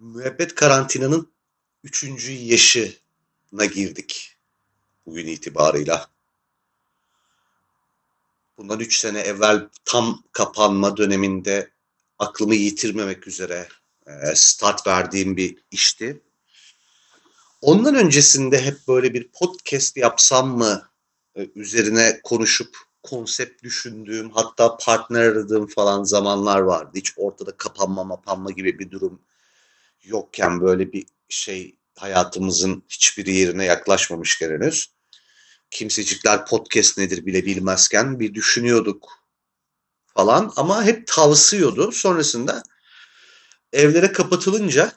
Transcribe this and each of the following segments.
müebbet karantinanın üçüncü yaşına girdik bugün itibarıyla. Bundan üç sene evvel tam kapanma döneminde aklımı yitirmemek üzere e, start verdiğim bir işti. Ondan öncesinde hep böyle bir podcast yapsam mı e, üzerine konuşup konsept düşündüğüm hatta partner aradığım falan zamanlar vardı. Hiç ortada kapanma mapanma gibi bir durum yokken böyle bir şey hayatımızın hiçbir yerine yaklaşmamışken henüz kimsecikler podcast nedir bile bilmezken bir düşünüyorduk falan ama hep tavsıyordu. Sonrasında evlere kapatılınca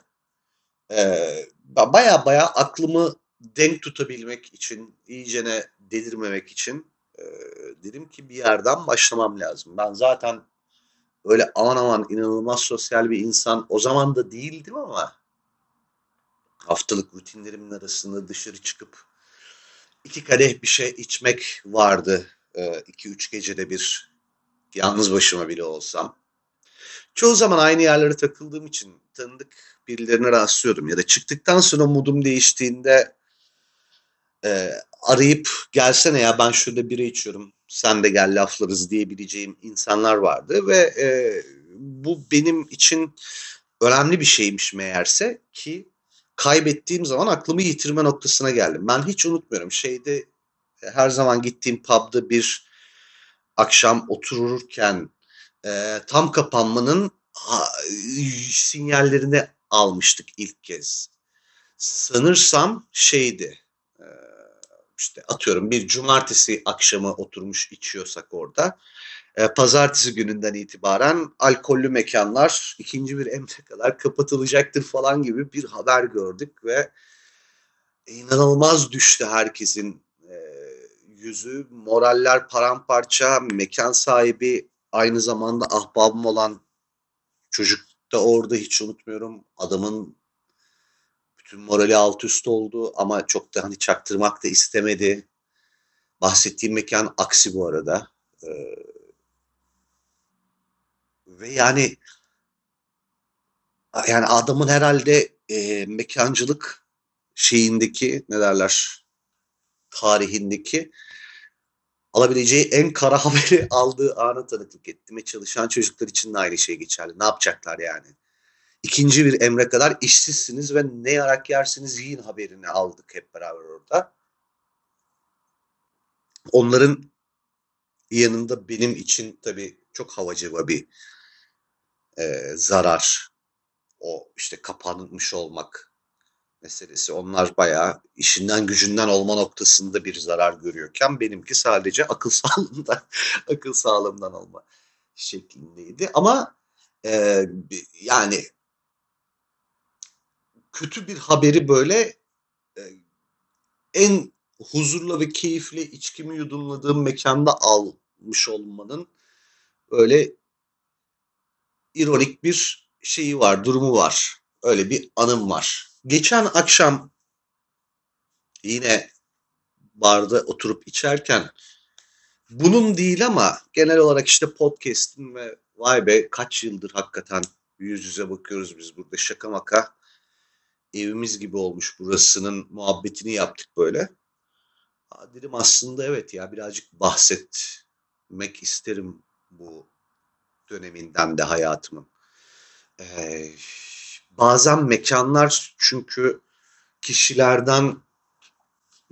e, baya baya aklımı denk tutabilmek için, iyicene delirmemek için e, dedim ki bir yerden başlamam lazım. Ben zaten öyle aman aman inanılmaz sosyal bir insan o zaman da değildim ama haftalık rutinlerimin arasında dışarı çıkıp iki kadeh bir şey içmek vardı. E, iki üç gecede bir yalnız başıma bile olsam. Çoğu zaman aynı yerlere takıldığım için tanıdık birilerine rastlıyordum. Ya da çıktıktan sonra modum değiştiğinde e, arayıp gelsene ya ben şurada biri içiyorum sen de gel laflarız diyebileceğim insanlar vardı ve e, bu benim için önemli bir şeymiş meğerse ki kaybettiğim zaman aklımı yitirme noktasına geldim. Ben hiç unutmuyorum şeyde her zaman gittiğim pub'da bir akşam otururken e, tam kapanmanın ha, sinyallerini almıştık ilk kez. Sanırsam şeydi e, işte atıyorum bir cumartesi akşamı oturmuş içiyorsak orada e, pazartesi gününden itibaren alkollü mekanlar ikinci bir emre kadar kapatılacaktır falan gibi bir haber gördük ve inanılmaz düştü herkesin e, yüzü. Moraller paramparça, mekan sahibi aynı zamanda ahbabım olan çocuk da orada hiç unutmuyorum. Adamın bütün morali alt üst oldu ama çok da hani çaktırmak da istemedi. Bahsettiğim mekan aksi bu arada. Ee, ve yani yani adamın herhalde e, mekancılık şeyindeki ne derler tarihindeki alabileceği en kara haberi aldığı anı tanıklık ettim çalışan çocuklar için de aynı şey geçerli. Ne yapacaklar yani? İkinci bir emre kadar işsizsiniz ve ne yarak yersiniz yiyin haberini aldık hep beraber orada. Onların yanında benim için tabii çok havacıva bir e, zarar. O işte kapanmış olmak meselesi. Onlar bayağı işinden gücünden olma noktasında bir zarar görüyorken benimki sadece akıl sağlığından akıl sağlığımdan olma şeklindeydi. Ama e, yani kötü bir haberi böyle e, en huzurla ve keyifle içkimi yudumladığım mekanda almış olmanın böyle ironik bir şeyi var, durumu var. Öyle bir anım var. Geçen akşam yine barda oturup içerken bunun değil ama genel olarak işte podcast'in ve vay be kaç yıldır hakikaten yüz yüze bakıyoruz biz burada şaka maka evimiz gibi olmuş burasının muhabbetini yaptık böyle. Ha, dedim aslında evet ya birazcık bahsetmek isterim bu döneminden de hayatımın. Ee, bazen mekanlar çünkü kişilerden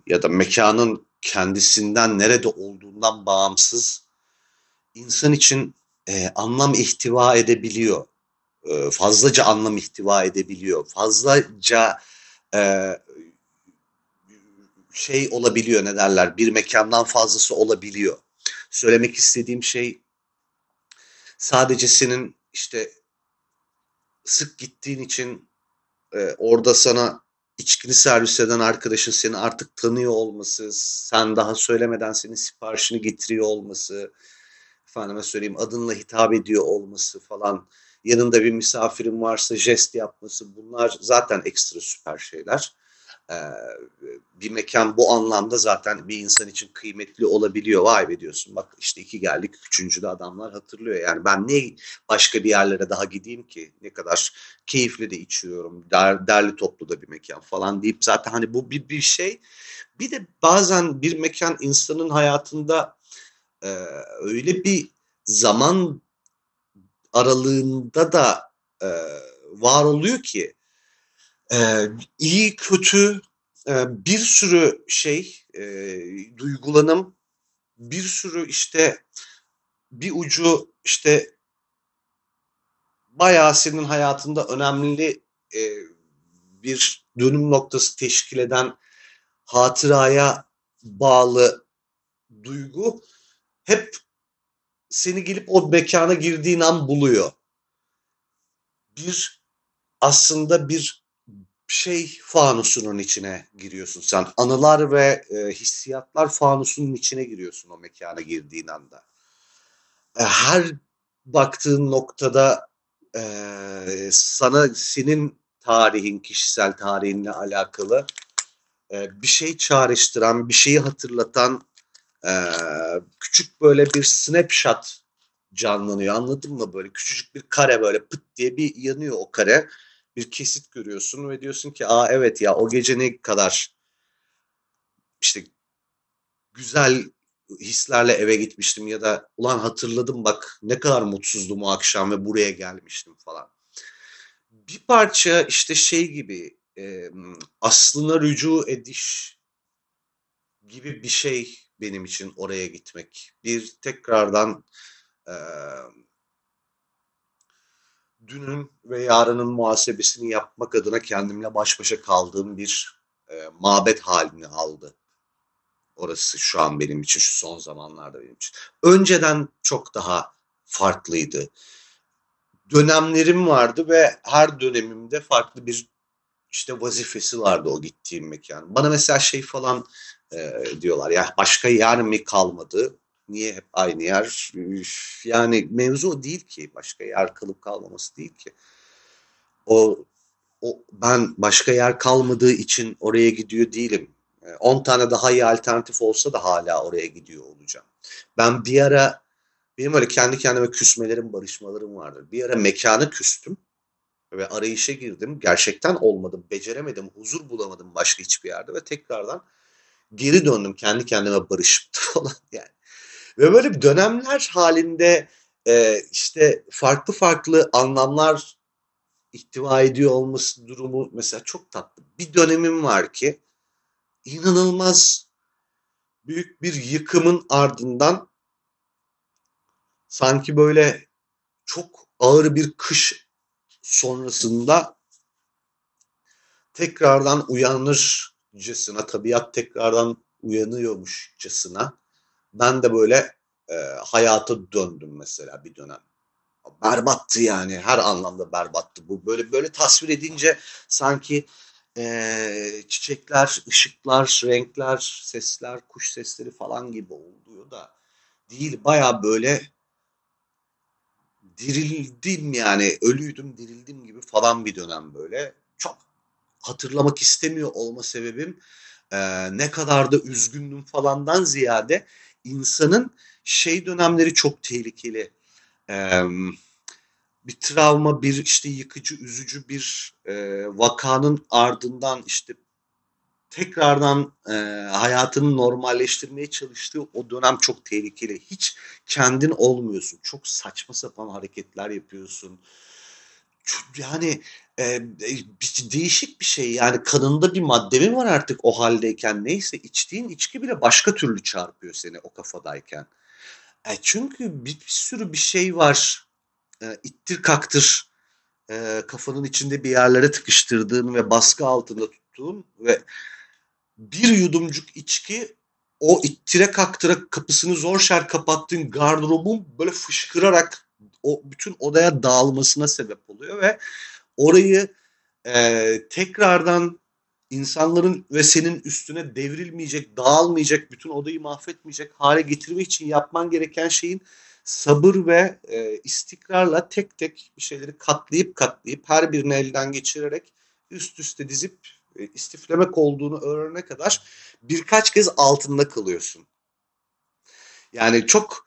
ya da mekanın kendisinden nerede olduğundan bağımsız insan için e, anlam ihtiva edebiliyor. E, fazlaca anlam ihtiva edebiliyor. Fazlaca e, şey olabiliyor ne derler bir mekandan fazlası olabiliyor. Söylemek istediğim şey sadece senin işte sık gittiğin için e, orada sana içkini servis eden arkadaşın seni artık tanıyor olması, sen daha söylemeden senin siparişini getiriyor olması, efendime söyleyeyim adınla hitap ediyor olması falan, yanında bir misafirin varsa jest yapması bunlar zaten ekstra süper şeyler. e, bir mekan bu anlamda zaten bir insan için kıymetli olabiliyor. Vay be diyorsun bak işte iki geldik üçüncüde adamlar hatırlıyor. Yani ben niye başka bir yerlere daha gideyim ki ne kadar keyifli de içiyorum der, derli toplu da bir mekan falan deyip zaten hani bu bir, bir şey. Bir de bazen bir mekan insanın hayatında e, öyle bir zaman aralığında da e, var oluyor ki e, iyi kötü e, bir sürü şey e, duygulanım bir sürü işte bir ucu işte bayağı senin hayatında önemli e, bir dönüm noktası teşkil eden hatıraya bağlı duygu hep seni gelip o mekana girdiğin an buluyor. Bir aslında bir şey fanusunun içine giriyorsun sen. Anılar ve e, hissiyatlar fanusunun içine giriyorsun o mekana girdiğin anda. E, her baktığın noktada e, sana senin tarihin, kişisel tarihinle alakalı e, bir şey çağrıştıran, bir şeyi hatırlatan e, küçük böyle bir snapshot canlanıyor. Anladın mı? Böyle küçücük bir kare böyle pıt diye bir yanıyor o kare. Bir kesit görüyorsun ve diyorsun ki aa evet ya o gece ne kadar işte güzel hislerle eve gitmiştim ya da ulan hatırladım bak ne kadar mutsuzdum o akşam ve buraya gelmiştim falan. Bir parça işte şey gibi e, aslına rücu ediş gibi bir şey benim için oraya gitmek. Bir tekrardan e, dünün ve yarının muhasebesini yapmak adına kendimle baş başa kaldığım bir e, mabet halini aldı. Orası şu an benim için, şu son zamanlarda benim için. Önceden çok daha farklıydı. Dönemlerim vardı ve her dönemimde farklı bir işte vazifesi vardı o gittiğim mekan. Bana mesela şey falan e, diyorlar ya başka yer mi kalmadı? Niye hep aynı yer? Yani mevzu değil ki. Başka yer kalıp kalmaması değil ki. O, o ben başka yer kalmadığı için oraya gidiyor değilim. 10 e, tane daha iyi alternatif olsa da hala oraya gidiyor olacağım. Ben bir ara benim öyle kendi kendime küsmelerim, barışmalarım vardır. Bir ara mekanı küstüm ve arayışa girdim. Gerçekten olmadı, beceremedim, huzur bulamadım başka hiçbir yerde ve tekrardan geri döndüm kendi kendime barışıp falan yani. Ve böyle bir dönemler halinde e, işte farklı farklı anlamlar ihtiva ediyor olması durumu mesela çok tatlı. Bir dönemim var ki inanılmaz büyük bir yıkımın ardından sanki böyle çok ağır bir kış sonrasında tekrardan uyanırcasına, tabiat tekrardan uyanıyormuşçasına ben de böyle e, hayata döndüm mesela bir dönem. Berbattı yani her anlamda berbattı bu. Böyle böyle tasvir edince sanki e, çiçekler, ışıklar, renkler, sesler, kuş sesleri falan gibi oluyor da değil. Baya böyle dirildim yani ölüydüm dirildim gibi falan bir dönem böyle. Çok hatırlamak istemiyor olma sebebim e, ne kadar da üzgündüm falandan ziyade insanın şey dönemleri çok tehlikeli. E, bir travma, bir işte yıkıcı, üzücü bir e, vakanın ardından işte tekrardan e, hayatını normalleştirmeye çalıştığı o dönem çok tehlikeli. Hiç kendin olmuyorsun. Çok saçma sapan hareketler yapıyorsun. Yani e, değişik bir şey. Yani kanında bir madde mi var artık o haldeyken? Neyse içtiğin içki bile başka türlü çarpıyor seni o kafadayken. E, çünkü bir, bir sürü bir şey var. E, ittir kaktır e, kafanın içinde bir yerlere tıkıştırdığın ve baskı altında tuttuğun ve bir yudumcuk içki o ittire kaktıra kapısını zor şer kapattığın gardırobun böyle fışkırarak o bütün odaya dağılmasına sebep oluyor ve orayı e, tekrardan insanların ve senin üstüne devrilmeyecek, dağılmayacak, bütün odayı mahvetmeyecek hale getirmek için yapman gereken şeyin sabır ve e, istikrarla tek tek bir şeyleri katlayıp katlayıp her birini elden geçirerek üst üste dizip e, istiflemek olduğunu öğrenene kadar birkaç kez altında kalıyorsun. Yani çok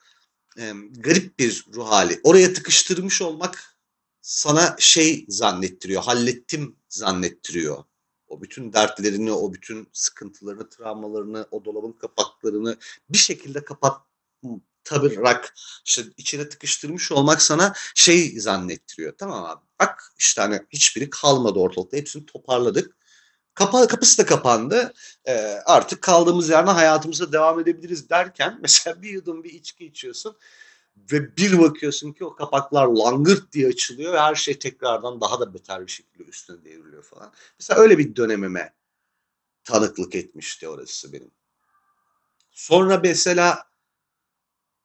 e, garip bir ruh hali. Oraya tıkıştırmış olmak sana şey zannettiriyor, hallettim zannettiriyor. O bütün dertlerini, o bütün sıkıntılarını, travmalarını, o dolabın kapaklarını bir şekilde kapatarak işte içine tıkıştırmış olmak sana şey zannettiriyor. Tamam abi bak işte hani hiçbiri kalmadı ortalıkta. Hepsini toparladık. Kapa, kapısı da kapandı. Ee, artık kaldığımız yerden hayatımıza devam edebiliriz derken mesela bir yudum bir içki içiyorsun ve bir bakıyorsun ki o kapaklar langırt diye açılıyor ve her şey tekrardan daha da beter bir şekilde üstüne devriliyor falan. Mesela öyle bir dönemime tanıklık etmişti orası benim. Sonra mesela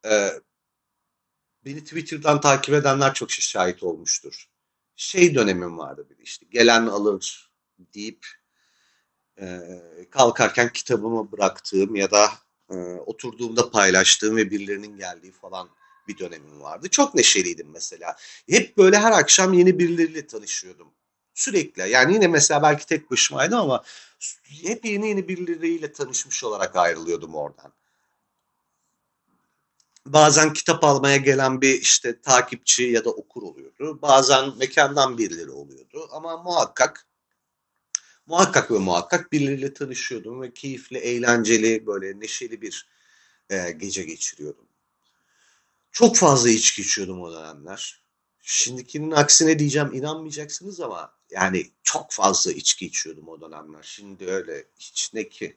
e, beni Twitter'dan takip edenler çok şahit olmuştur. Şey dönemim vardı bir işte gelen alır deyip e, kalkarken kitabımı bıraktığım ya da e, oturduğumda paylaştığım ve birilerinin geldiği falan bir dönemim vardı. Çok neşeliydim mesela. Hep böyle her akşam yeni birileriyle tanışıyordum. Sürekli. Yani yine mesela belki tek başımaydım ama hep yeni yeni birileriyle tanışmış olarak ayrılıyordum oradan. Bazen kitap almaya gelen bir işte takipçi ya da okur oluyordu. Bazen mekandan birileri oluyordu. Ama muhakkak muhakkak ve muhakkak birileriyle tanışıyordum ve keyifli, eğlenceli, böyle neşeli bir e, gece geçiriyordum. Çok fazla içki içiyordum o dönemler. Şimdikinin aksine diyeceğim inanmayacaksınız ama yani çok fazla içki içiyordum o dönemler. Şimdi öyle hiç ne ki.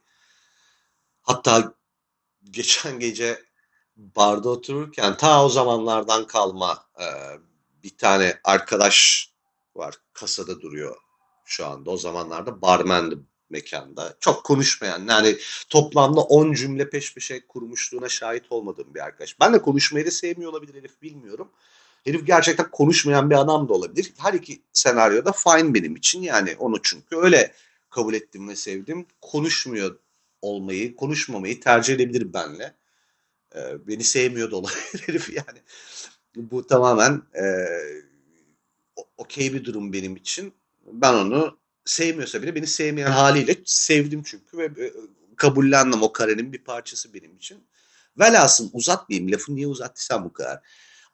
Hatta geçen gece barda otururken ta o zamanlardan kalma e, bir tane arkadaş var kasada duruyor şu anda. O zamanlarda barmendi mekanda. Çok konuşmayan yani toplamda 10 cümle peş peşe kurmuşluğuna şahit olmadığım bir arkadaş. Ben de konuşmayı da sevmiyor olabilir herif bilmiyorum. Herif gerçekten konuşmayan bir adam da olabilir. Her iki senaryoda fine benim için yani onu çünkü öyle kabul ettim ve sevdim. Konuşmuyor olmayı, konuşmamayı tercih edebilir benle. Ee, beni sevmiyor da olabilir herif yani. Bu tamamen e, okey bir durum benim için. Ben onu sevmiyorsa bile beni sevmeyen haliyle sevdim çünkü ve e, kabullendim o karenin bir parçası benim için. Velhasıl uzatmayayım lafı niye uzattıysam bu kadar.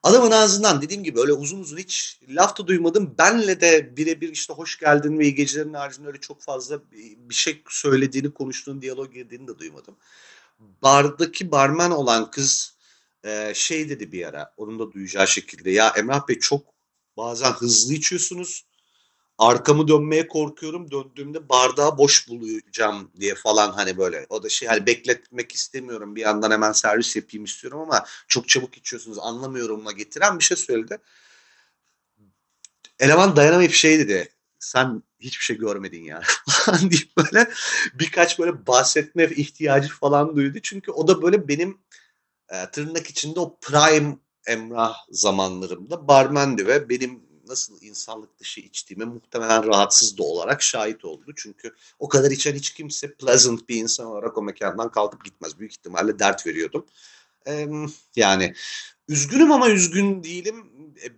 Adamın ağzından dediğim gibi öyle uzun uzun hiç laf da duymadım. Benle de birebir işte hoş geldin ve iyi gecelerin haricinde öyle çok fazla bir şey söylediğini, konuştuğunu, diyalog girdiğini de duymadım. Bardaki barman olan kız e, şey dedi bir ara, onun da duyacağı şekilde. Ya Emrah Bey çok bazen hızlı içiyorsunuz arkamı dönmeye korkuyorum. Döndüğümde bardağı boş bulacağım diye falan hani böyle. O da şey hani bekletmek istemiyorum. Bir yandan hemen servis yapayım istiyorum ama çok çabuk içiyorsunuz anlamıyorumla getiren bir şey söyledi. Eleman dayanamayıp şey dedi. Sen hiçbir şey görmedin yani falan deyip böyle birkaç böyle bahsetme ihtiyacı falan duydu. Çünkü o da böyle benim e, tırnak içinde o prime Emrah zamanlarımda barmendi ve benim nasıl insanlık dışı içtiğime muhtemelen rahatsız da olarak şahit oldu. Çünkü o kadar içen hiç kimse pleasant bir insan olarak o mekandan kalkıp gitmez. Büyük ihtimalle dert veriyordum. Ee, yani üzgünüm ama üzgün değilim. Ee,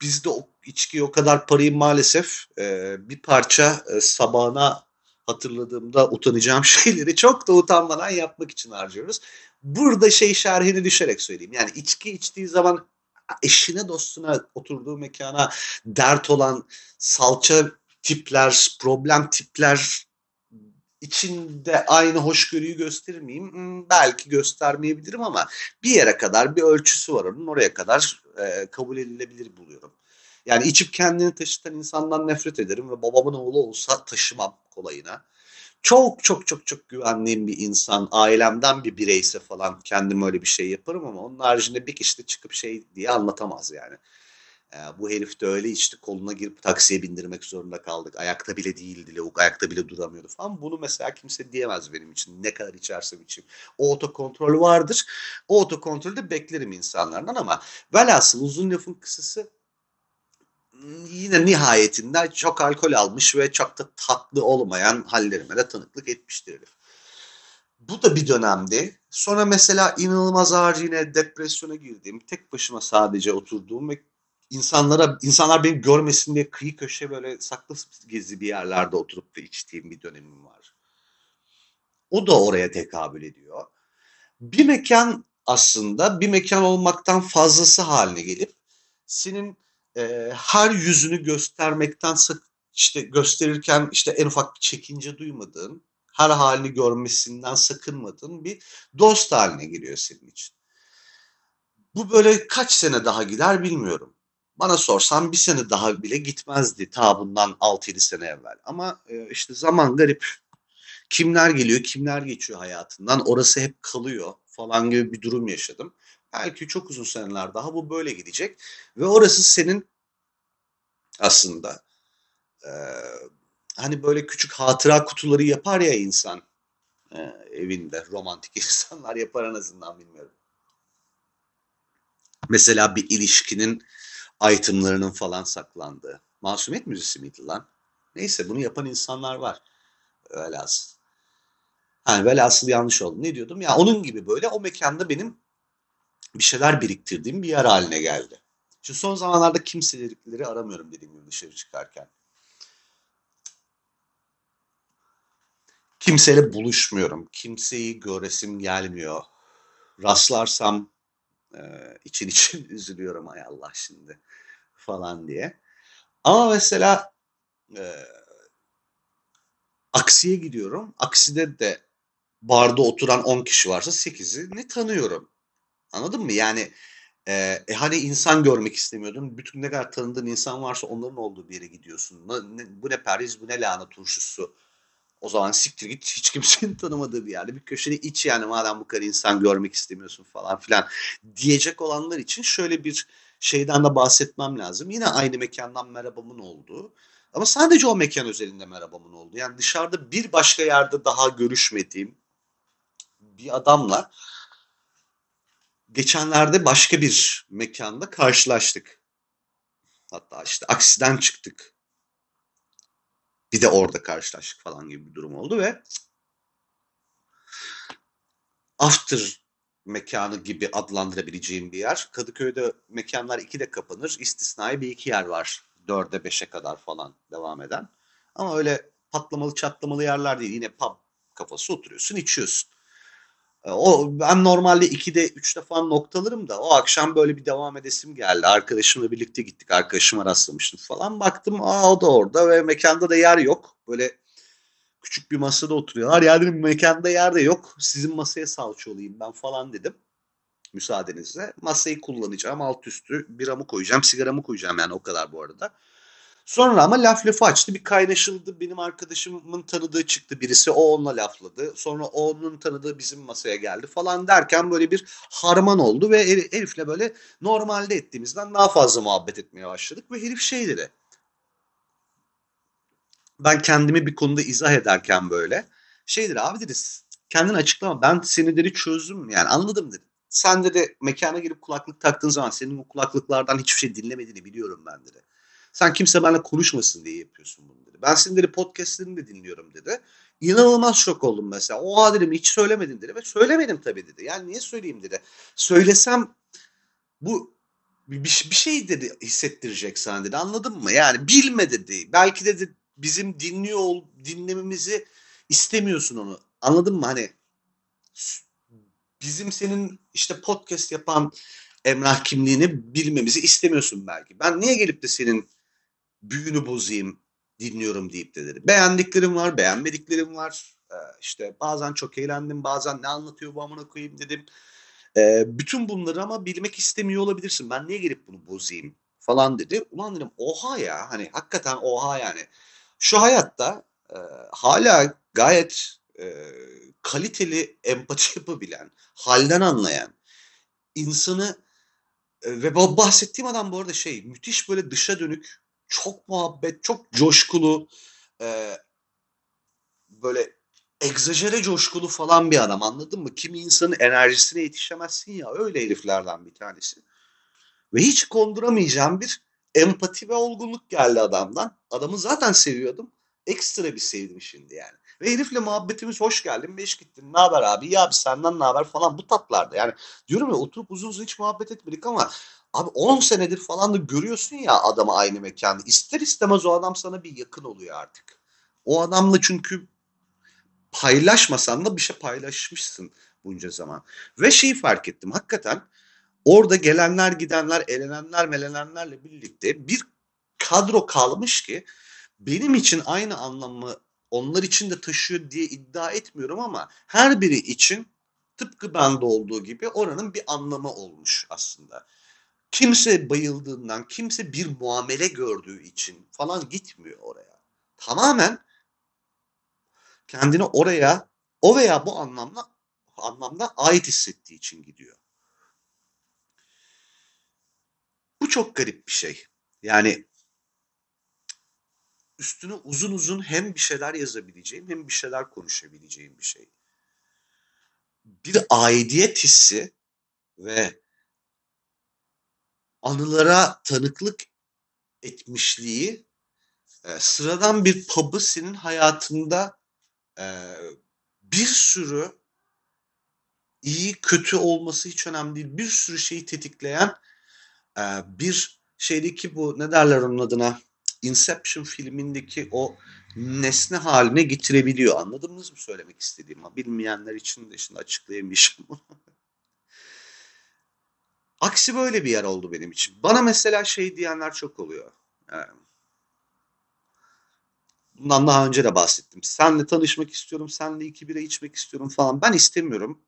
bizde o içki o kadar parayı maalesef e, bir parça e, sabahına hatırladığımda utanacağım şeyleri çok da utanmadan yapmak için harcıyoruz. Burada şey şerhini düşerek söyleyeyim. Yani içki içtiği zaman eşine dostuna oturduğu mekana dert olan salça tipler, problem tipler içinde aynı hoşgörüyü göstermeyeyim. Hmm, belki göstermeyebilirim ama bir yere kadar bir ölçüsü var onun. Oraya kadar e, kabul edilebilir buluyorum. Yani içip kendini taşıtan insandan nefret ederim ve babamın oğlu olsa taşımam kolayına çok çok çok çok güvendiğim bir insan, ailemden bir bireyse falan kendim öyle bir şey yaparım ama onun haricinde bir kişi de çıkıp şey diye anlatamaz yani. Ee, bu herif de öyle işte koluna girip taksiye bindirmek zorunda kaldık. Ayakta bile değildi lavuk, ayakta bile duramıyordu falan. Bunu mesela kimse diyemez benim için. Ne kadar içersem içeyim. O otokontrol vardır. O otokontrolde beklerim insanlardan ama velhasıl uzun lafın kısası yine nihayetinde çok alkol almış ve çok da tatlı olmayan hallerime de tanıklık etmiştir. Bu da bir dönemdi. Sonra mesela inanılmaz ağır yine depresyona girdiğim, tek başıma sadece oturduğum ve insanlara insanlar beni görmesin diye kıyı köşe böyle saklı gizli bir yerlerde oturup da içtiğim bir dönemim var. O da oraya tekabül ediyor. Bir mekan aslında bir mekan olmaktan fazlası haline gelip senin e, her yüzünü göstermekten işte gösterirken işte en ufak bir çekince duymadığın, her halini görmesinden sakınmadığın bir dost haline geliyor senin için. Bu böyle kaç sene daha gider bilmiyorum. Bana sorsan bir sene daha bile gitmezdi ta bundan 6-7 sene evvel. Ama e, işte zaman garip. Kimler geliyor, kimler geçiyor hayatından. Orası hep kalıyor falan gibi bir durum yaşadım. Belki çok uzun seneler daha bu böyle gidecek. Ve orası senin aslında e, hani böyle küçük hatıra kutuları yapar ya insan e, evinde romantik insanlar yapar en azından bilmiyorum. Mesela bir ilişkinin itemlarının falan saklandığı. Masumiyet müzisi miydi lan? Neyse bunu yapan insanlar var. Velhasıl. Yani velhasıl yanlış oldu. Ne diyordum? Ya onun gibi böyle o mekanda benim bir şeyler biriktirdiğim bir yer haline geldi. Şu son zamanlarda kimseleri aramıyorum dediğim gibi dışarı çıkarken. Kimseyle buluşmuyorum. Kimseyi göresim gelmiyor. Rastlarsam e, için için üzülüyorum ay Allah şimdi falan diye. Ama mesela e, aksiye gidiyorum. Akside de barda oturan 10 kişi varsa 8'ini tanıyorum. Anladın mı? Yani e, e, hani insan görmek istemiyordun. Bütün ne kadar tanıdığın insan varsa onların olduğu bir yere gidiyorsun. Ne, bu ne Paris, bu ne lahana turşusu. O zaman siktir git hiç kimsenin tanımadığı bir yerde. Bir köşede iç yani madem bu kadar insan görmek istemiyorsun falan filan diyecek olanlar için şöyle bir şeyden de bahsetmem lazım. Yine aynı mekandan merhabamın olduğu. Ama sadece o mekan özelinde merhabamın oldu. Yani dışarıda bir başka yerde daha görüşmediğim bir adamla geçenlerde başka bir mekanda karşılaştık. Hatta işte aksiden çıktık. Bir de orada karşılaştık falan gibi bir durum oldu ve after mekanı gibi adlandırabileceğim bir yer. Kadıköy'de mekanlar iki de kapanır. İstisnai bir iki yer var. Dörde beşe kadar falan devam eden. Ama öyle patlamalı çatlamalı yerler değil. Yine pub kafası oturuyorsun, içiyorsun. E, o ben normalde 2'de 3'te falan noktalarım da o akşam böyle bir devam edesim geldi. Arkadaşımla birlikte gittik. Arkadaşıma rastlamıştım falan. Baktım aa o da orada ve mekanda da yer yok. Böyle küçük bir masada oturuyorlar. Ya dedim mekanda yer de yok. Sizin masaya salça olayım ben falan dedim. Müsaadenizle. Masayı kullanacağım. Alt üstü biramı koyacağım. Sigaramı koyacağım yani o kadar bu arada. Sonra ama laf lafı açtı. Bir kaynaşıldı. Benim arkadaşımın tanıdığı çıktı birisi. O onunla lafladı. Sonra onun tanıdığı bizim masaya geldi falan derken böyle bir harman oldu ve herifle böyle normalde ettiğimizden daha fazla muhabbet etmeye başladık ve herif şey dedi. Ben kendimi bir konuda izah ederken böyle şey dedi abi dedi kendini açıklama ben seni dedi çözdüm yani anladım dedi. Sen dedi mekana girip kulaklık taktığın zaman senin o kulaklıklardan hiçbir şey dinlemediğini biliyorum ben dedi. Sen kimse benimle konuşmasın diye yapıyorsun bunu dedi. Ben senin dedi podcastlerini de dinliyorum dedi. İnanılmaz şok oldum mesela. Oha dedim hiç söylemedin dedi. Ve söylemedim tabii dedi. Yani niye söyleyeyim dedi. Söylesem bu bir, bir şey dedi hissettirecek sana dedi. Anladın mı? Yani bilme dedi. Belki dedi bizim dinliyor dinlememizi istemiyorsun onu. Anladın mı? Hani bizim senin işte podcast yapan emrah kimliğini bilmemizi istemiyorsun belki. Ben niye gelip de senin büyünü bozayım, dinliyorum deyip de dedi. Beğendiklerim var, beğenmediklerim var. Ee, işte bazen çok eğlendim, bazen ne anlatıyor bu amına koyayım dedim. Ee, bütün bunları ama bilmek istemiyor olabilirsin. Ben niye gelip bunu bozayım falan dedi. Ulan dedim oha ya hani hakikaten oha yani. Şu hayatta e, hala gayet e, kaliteli empati yapabilen, halden anlayan, insanı e, ve bahsettiğim adam bu arada şey müthiş böyle dışa dönük çok muhabbet, çok coşkulu, e, böyle egzajere coşkulu falan bir adam anladın mı? Kimi insanın enerjisine yetişemezsin ya öyle heriflerden bir tanesi. Ve hiç konduramayacağım bir empati ve olgunluk geldi adamdan. Adamı zaten seviyordum. Ekstra bir sevdim şimdi yani. Ve herifle muhabbetimiz hoş geldin, beş gittin. Ne haber abi? Ya abi senden ne haber falan bu tatlarda. Yani diyorum ya oturup uzun uzun hiç muhabbet etmedik ama Abi 10 senedir falan da görüyorsun ya adamı aynı mekanda. İster istemez o adam sana bir yakın oluyor artık. O adamla çünkü paylaşmasan da bir şey paylaşmışsın bunca zaman. Ve şeyi fark ettim hakikaten orada gelenler gidenler elenenler melenenlerle birlikte bir kadro kalmış ki benim için aynı anlamı onlar için de taşıyor diye iddia etmiyorum ama her biri için tıpkı bende olduğu gibi oranın bir anlamı olmuş aslında. Kimse bayıldığından, kimse bir muamele gördüğü için falan gitmiyor oraya. Tamamen kendini oraya o veya bu anlamda anlamda ait hissettiği için gidiyor. Bu çok garip bir şey. Yani üstüne uzun uzun hem bir şeyler yazabileceğim hem bir şeyler konuşabileceğim bir şey. Bir aidiyet hissi ve anılara tanıklık etmişliği e, sıradan bir pub'ı senin hayatında e, bir sürü iyi kötü olması hiç önemli değil. Bir sürü şeyi tetikleyen e, bir şeydeki bu ne derler onun adına Inception filmindeki o nesne haline getirebiliyor. Anladınız mı söylemek istediğimi? Bilmeyenler için de şimdi açıklayamayacağım. Aksi böyle bir yer oldu benim için. Bana mesela şey diyenler çok oluyor. Yani, bundan daha önce de bahsettim. Senle tanışmak istiyorum, senle iki bira içmek istiyorum falan. Ben istemiyorum.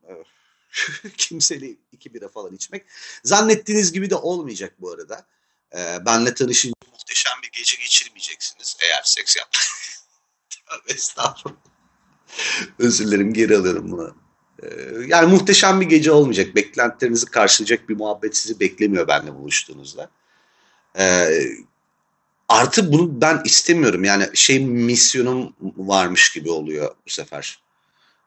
Kimseyle iki bira falan içmek. Zannettiğiniz gibi de olmayacak bu arada. Ee, benle tanışınca muhteşem bir gece geçirmeyeceksiniz eğer seks yap. Estağfurullah. Özür dilerim geri alıyorum bunu. Ee, yani muhteşem bir gece olmayacak. Beklentilerinizi karşılayacak bir muhabbet sizi beklemiyor benimle buluştuğunuzda. Ee, artı bunu ben istemiyorum. Yani şey misyonum varmış gibi oluyor bu sefer.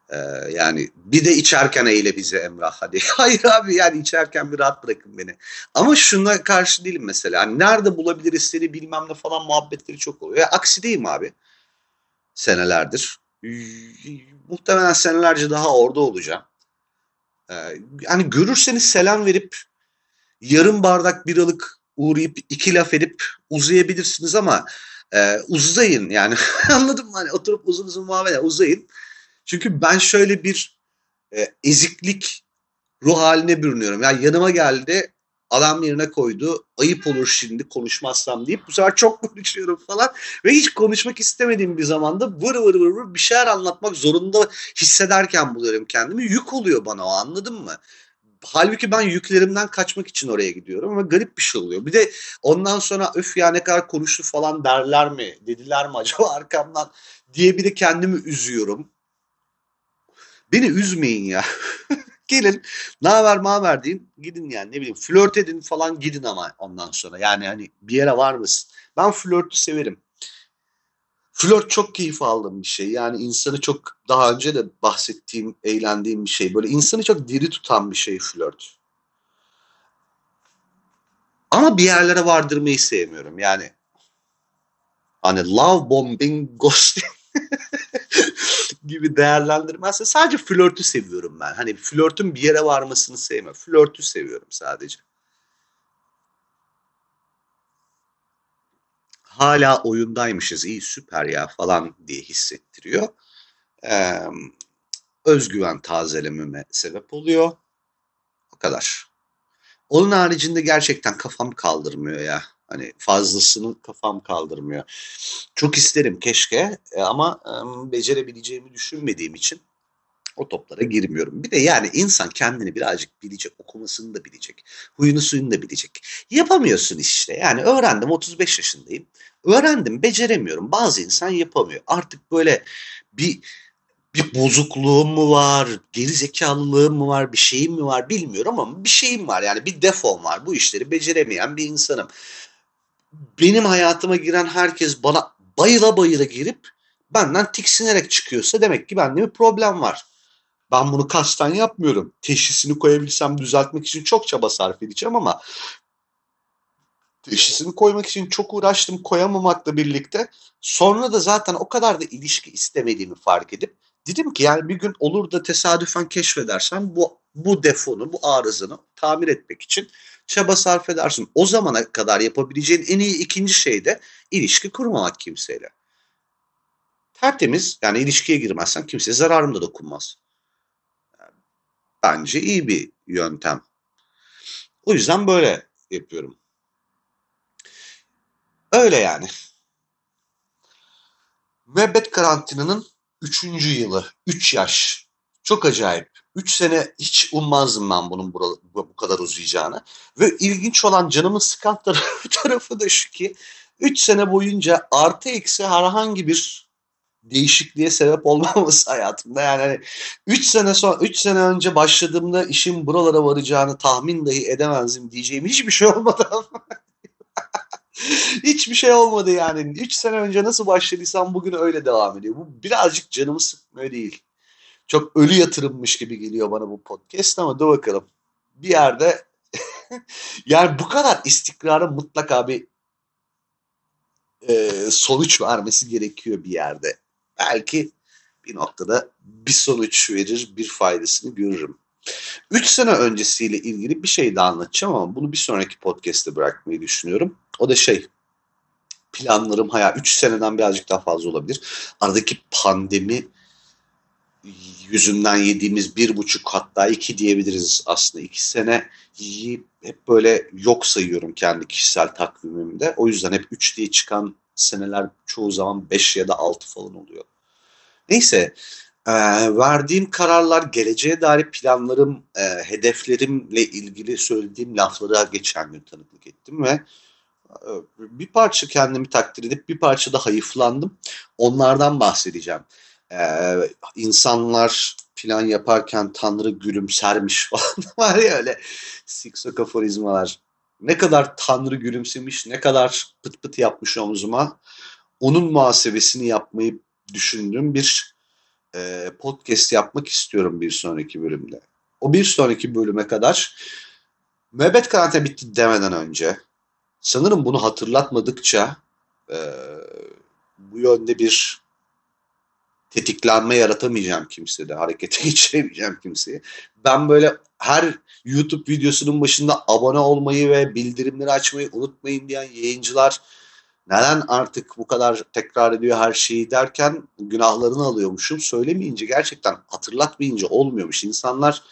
Ee, yani bir de içerken eyle bize Emrah hadi. Hayır abi yani içerken bir rahat bırakın beni. Ama şuna karşı değilim mesela. Hani nerede bulabiliriz seni bilmem ne falan muhabbetleri çok oluyor. Ya, aksi değilim abi. Senelerdir. Muhtemelen senelerce daha orada olacağım. Ee, yani görürseniz selam verip yarım bardak biralık uğrayıp iki laf edip uzayabilirsiniz ama e, uzayın yani anladın mı? Hani oturup uzun uzun muhabbet uzayın. Çünkü ben şöyle bir e, eziklik ruh haline bürünüyorum. Yani yanıma geldi adam yerine koydu. Ayıp olur şimdi konuşmazsam deyip bu sefer çok konuşuyorum falan. Ve hiç konuşmak istemediğim bir zamanda vır vır vır, vır bir şeyler anlatmak zorunda hissederken buluyorum kendimi. Yük oluyor bana o anladın mı? Halbuki ben yüklerimden kaçmak için oraya gidiyorum ama garip bir şey oluyor. Bir de ondan sonra öf ya ne kadar konuştu falan derler mi, dediler mi acaba arkamdan diye bir de kendimi üzüyorum. Beni üzmeyin ya. Gelin ne haber ma haber deyin gidin yani ne bileyim flört edin falan gidin ama ondan sonra yani hani bir yere var mısın? Ben flörtü severim. Flört çok keyif aldığım bir şey. Yani insanı çok daha önce de bahsettiğim, eğlendiğim bir şey. Böyle insanı çok diri tutan bir şey flört. Ama bir yerlere vardırmayı sevmiyorum. Yani hani love bombing, ghosting gibi değerlendirmezse sadece flörtü seviyorum ben. Hani flörtün bir yere varmasını sevmiyorum. Flörtü seviyorum sadece. Hala oyundaymışız iyi süper ya falan diye hissettiriyor. Ee, özgüven tazelememe sebep oluyor. O kadar. Onun haricinde gerçekten kafam kaldırmıyor ya. Hani fazlasını kafam kaldırmıyor. Çok isterim keşke e, ama becerebileceğimi düşünmediğim için o toplara girmiyorum. Bir de yani insan kendini birazcık bilecek, okumasını da bilecek, huyunu suyunu da bilecek. Yapamıyorsun işte. Yani öğrendim 35 yaşındayım. Öğrendim, beceremiyorum. Bazı insan yapamıyor. Artık böyle bir bir bozukluğum mu var, geri zekalılığım mı var, bir şeyim mi var bilmiyorum ama bir şeyim var. Yani bir defom var. Bu işleri beceremeyen bir insanım benim hayatıma giren herkes bana bayıla bayıla girip benden tiksinerek çıkıyorsa demek ki bende bir problem var. Ben bunu kasten yapmıyorum. Teşhisini koyabilsem düzeltmek için çok çaba sarf edeceğim ama teşhisini koymak için çok uğraştım koyamamakla birlikte sonra da zaten o kadar da ilişki istemediğimi fark edip dedim ki yani bir gün olur da tesadüfen keşfedersem bu bu defonu, bu arızını tamir etmek için çaba sarf edersin. O zamana kadar yapabileceğin en iyi ikinci şey de ilişki kurmamak kimseyle. Tertemiz yani ilişkiye girmezsen kimseye zararım da dokunmaz. Bence iyi bir yöntem. O yüzden böyle yapıyorum. Öyle yani. Müebbet karantinanın üçüncü yılı. Üç yaş. Çok acayip. Üç sene hiç ummazdım ben bunun bu, bu kadar uzayacağını. Ve ilginç olan canımı sıkan tarafı, da şu ki üç sene boyunca artı eksi herhangi bir değişikliğe sebep olmaması hayatımda. Yani hani 3 sene sonra 3 sene önce başladığımda işin buralara varacağını tahmin dahi edemezdim diyeceğim hiçbir şey olmadı. hiçbir şey olmadı yani. 3 sene önce nasıl başladıysam bugün öyle devam ediyor. Bu birazcık canımı sıkmıyor değil. Çok ölü yatırımmış gibi geliyor bana bu podcast ama dur bakalım. Bir yerde yani bu kadar istikrarın mutlaka bir e, sonuç vermesi gerekiyor bir yerde belki bir noktada bir sonuç verir, bir faydasını görürüm. Üç sene öncesiyle ilgili bir şey daha anlatacağım ama bunu bir sonraki podcast'te bırakmayı düşünüyorum. O da şey, planlarım hayal. Üç seneden birazcık daha fazla olabilir. Aradaki pandemi yüzünden yediğimiz bir buçuk hatta iki diyebiliriz aslında. iki sene yiyip hep böyle yok sayıyorum kendi kişisel takvimimde. O yüzden hep üç diye çıkan seneler çoğu zaman 5 ya da 6 falan oluyor. Neyse e, verdiğim kararlar, geleceğe dair planlarım, e, hedeflerimle ilgili söylediğim laflara geçen gün tanıklık ettim ve e, bir parça kendimi takdir edip bir parça da hayıflandım. Onlardan bahsedeceğim. Ee, insanlar plan yaparken Tanrı gülümsermiş falan var ya öyle siksok aforizmalar ne kadar Tanrı gülümsemiş, ne kadar pıt pıt yapmış omzuma onun muhasebesini yapmayı düşündüğüm bir e, podcast yapmak istiyorum bir sonraki bölümde. O bir sonraki bölüme kadar müebbet karantina bitti demeden önce sanırım bunu hatırlatmadıkça e, bu yönde bir tetiklenme yaratamayacağım kimsede, harekete geçiremeyeceğim kimseyi. Ben böyle her YouTube videosunun başında abone olmayı ve bildirimleri açmayı unutmayın diyen yayıncılar neden artık bu kadar tekrar ediyor her şeyi derken günahlarını alıyormuşum. Söylemeyince gerçekten hatırlatmayınca olmuyormuş. İnsanlar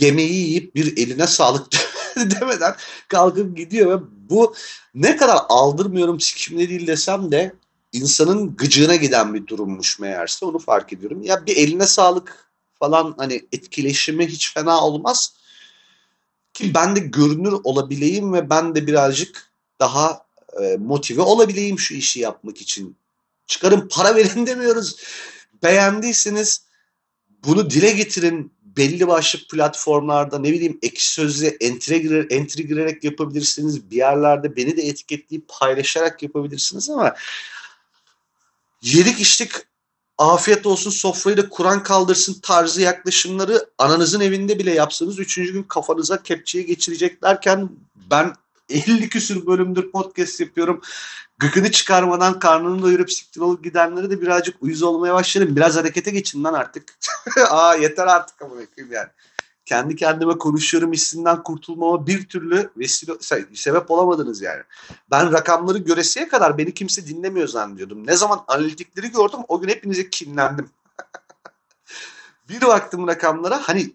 yemeği yiyip bir eline sağlık demeden kalkıp gidiyor ve bu ne kadar aldırmıyorum sikimde değil desem de insanın gıcığına giden bir durummuş meğerse onu fark ediyorum. Ya bir eline sağlık falan hani etkileşimi hiç fena olmaz. Ki ben de görünür olabileyim ve ben de birazcık daha e, motive olabileyim şu işi yapmak için. Çıkarın para verin demiyoruz. Beğendiyseniz bunu dile getirin. Belli başlı platformlarda ne bileyim ekşi sözle entre, girer, entre girerek yapabilirsiniz. Bir yerlerde beni de etiketleyip paylaşarak yapabilirsiniz ama yedik içtik afiyet olsun sofrayı da Kur'an kaldırsın tarzı yaklaşımları ananızın evinde bile yapsanız üçüncü gün kafanıza kepçeyi geçireceklerken ben 50 küsür bölümdür podcast yapıyorum. Gıkını çıkarmadan karnını doyurup siktir olup gidenleri de birazcık uyuz olmaya başladım. Biraz harekete geçin lan artık. Aa yeter artık ama yani. Kendi kendime konuşuyorum hissinden kurtulmama bir türlü vesile, sebep olamadınız yani. Ben rakamları göresiye kadar beni kimse dinlemiyor zannediyordum. Ne zaman analitikleri gördüm o gün hepinize kinlendim. bir baktım rakamlara hani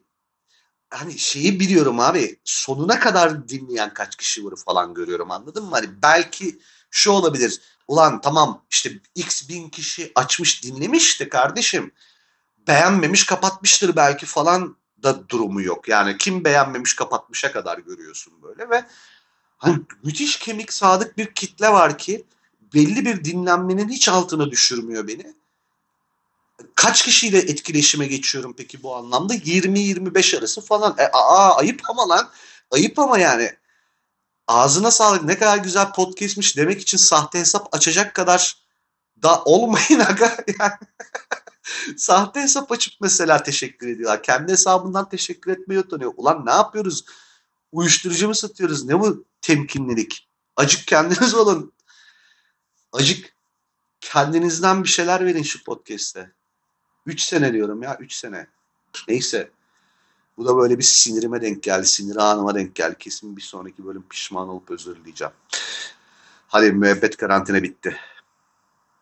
hani şeyi biliyorum abi sonuna kadar dinleyen kaç kişi var falan görüyorum anladın mı? Hani belki şu olabilir ulan tamam işte x bin kişi açmış dinlemiş de kardeşim beğenmemiş kapatmıştır belki falan da durumu yok. Yani kim beğenmemiş kapatmışa kadar görüyorsun böyle ve hani müthiş kemik sadık bir kitle var ki belli bir dinlenmenin hiç altına düşürmüyor beni. Kaç kişiyle etkileşime geçiyorum peki bu anlamda? 20-25 arası falan. E, aa, ayıp ama lan. Ayıp ama yani. Ağzına sağlık ne kadar güzel podcastmiş demek için sahte hesap açacak kadar da olmayın aga. Yani. Sahte hesap açıp mesela teşekkür ediyorlar. Kendi hesabından teşekkür etmeye utanıyor. Ulan ne yapıyoruz? Uyuşturucu mu satıyoruz? Ne bu temkinlilik? Acık kendiniz olun. Acık kendinizden bir şeyler verin şu podcast'te. Üç sene diyorum ya. Üç sene. Neyse. Bu da böyle bir sinirime denk geldi. Sinir anıma denk geldi. Kesin bir sonraki bölüm pişman olup özür dileyeceğim. Hadi müebbet karantina bitti.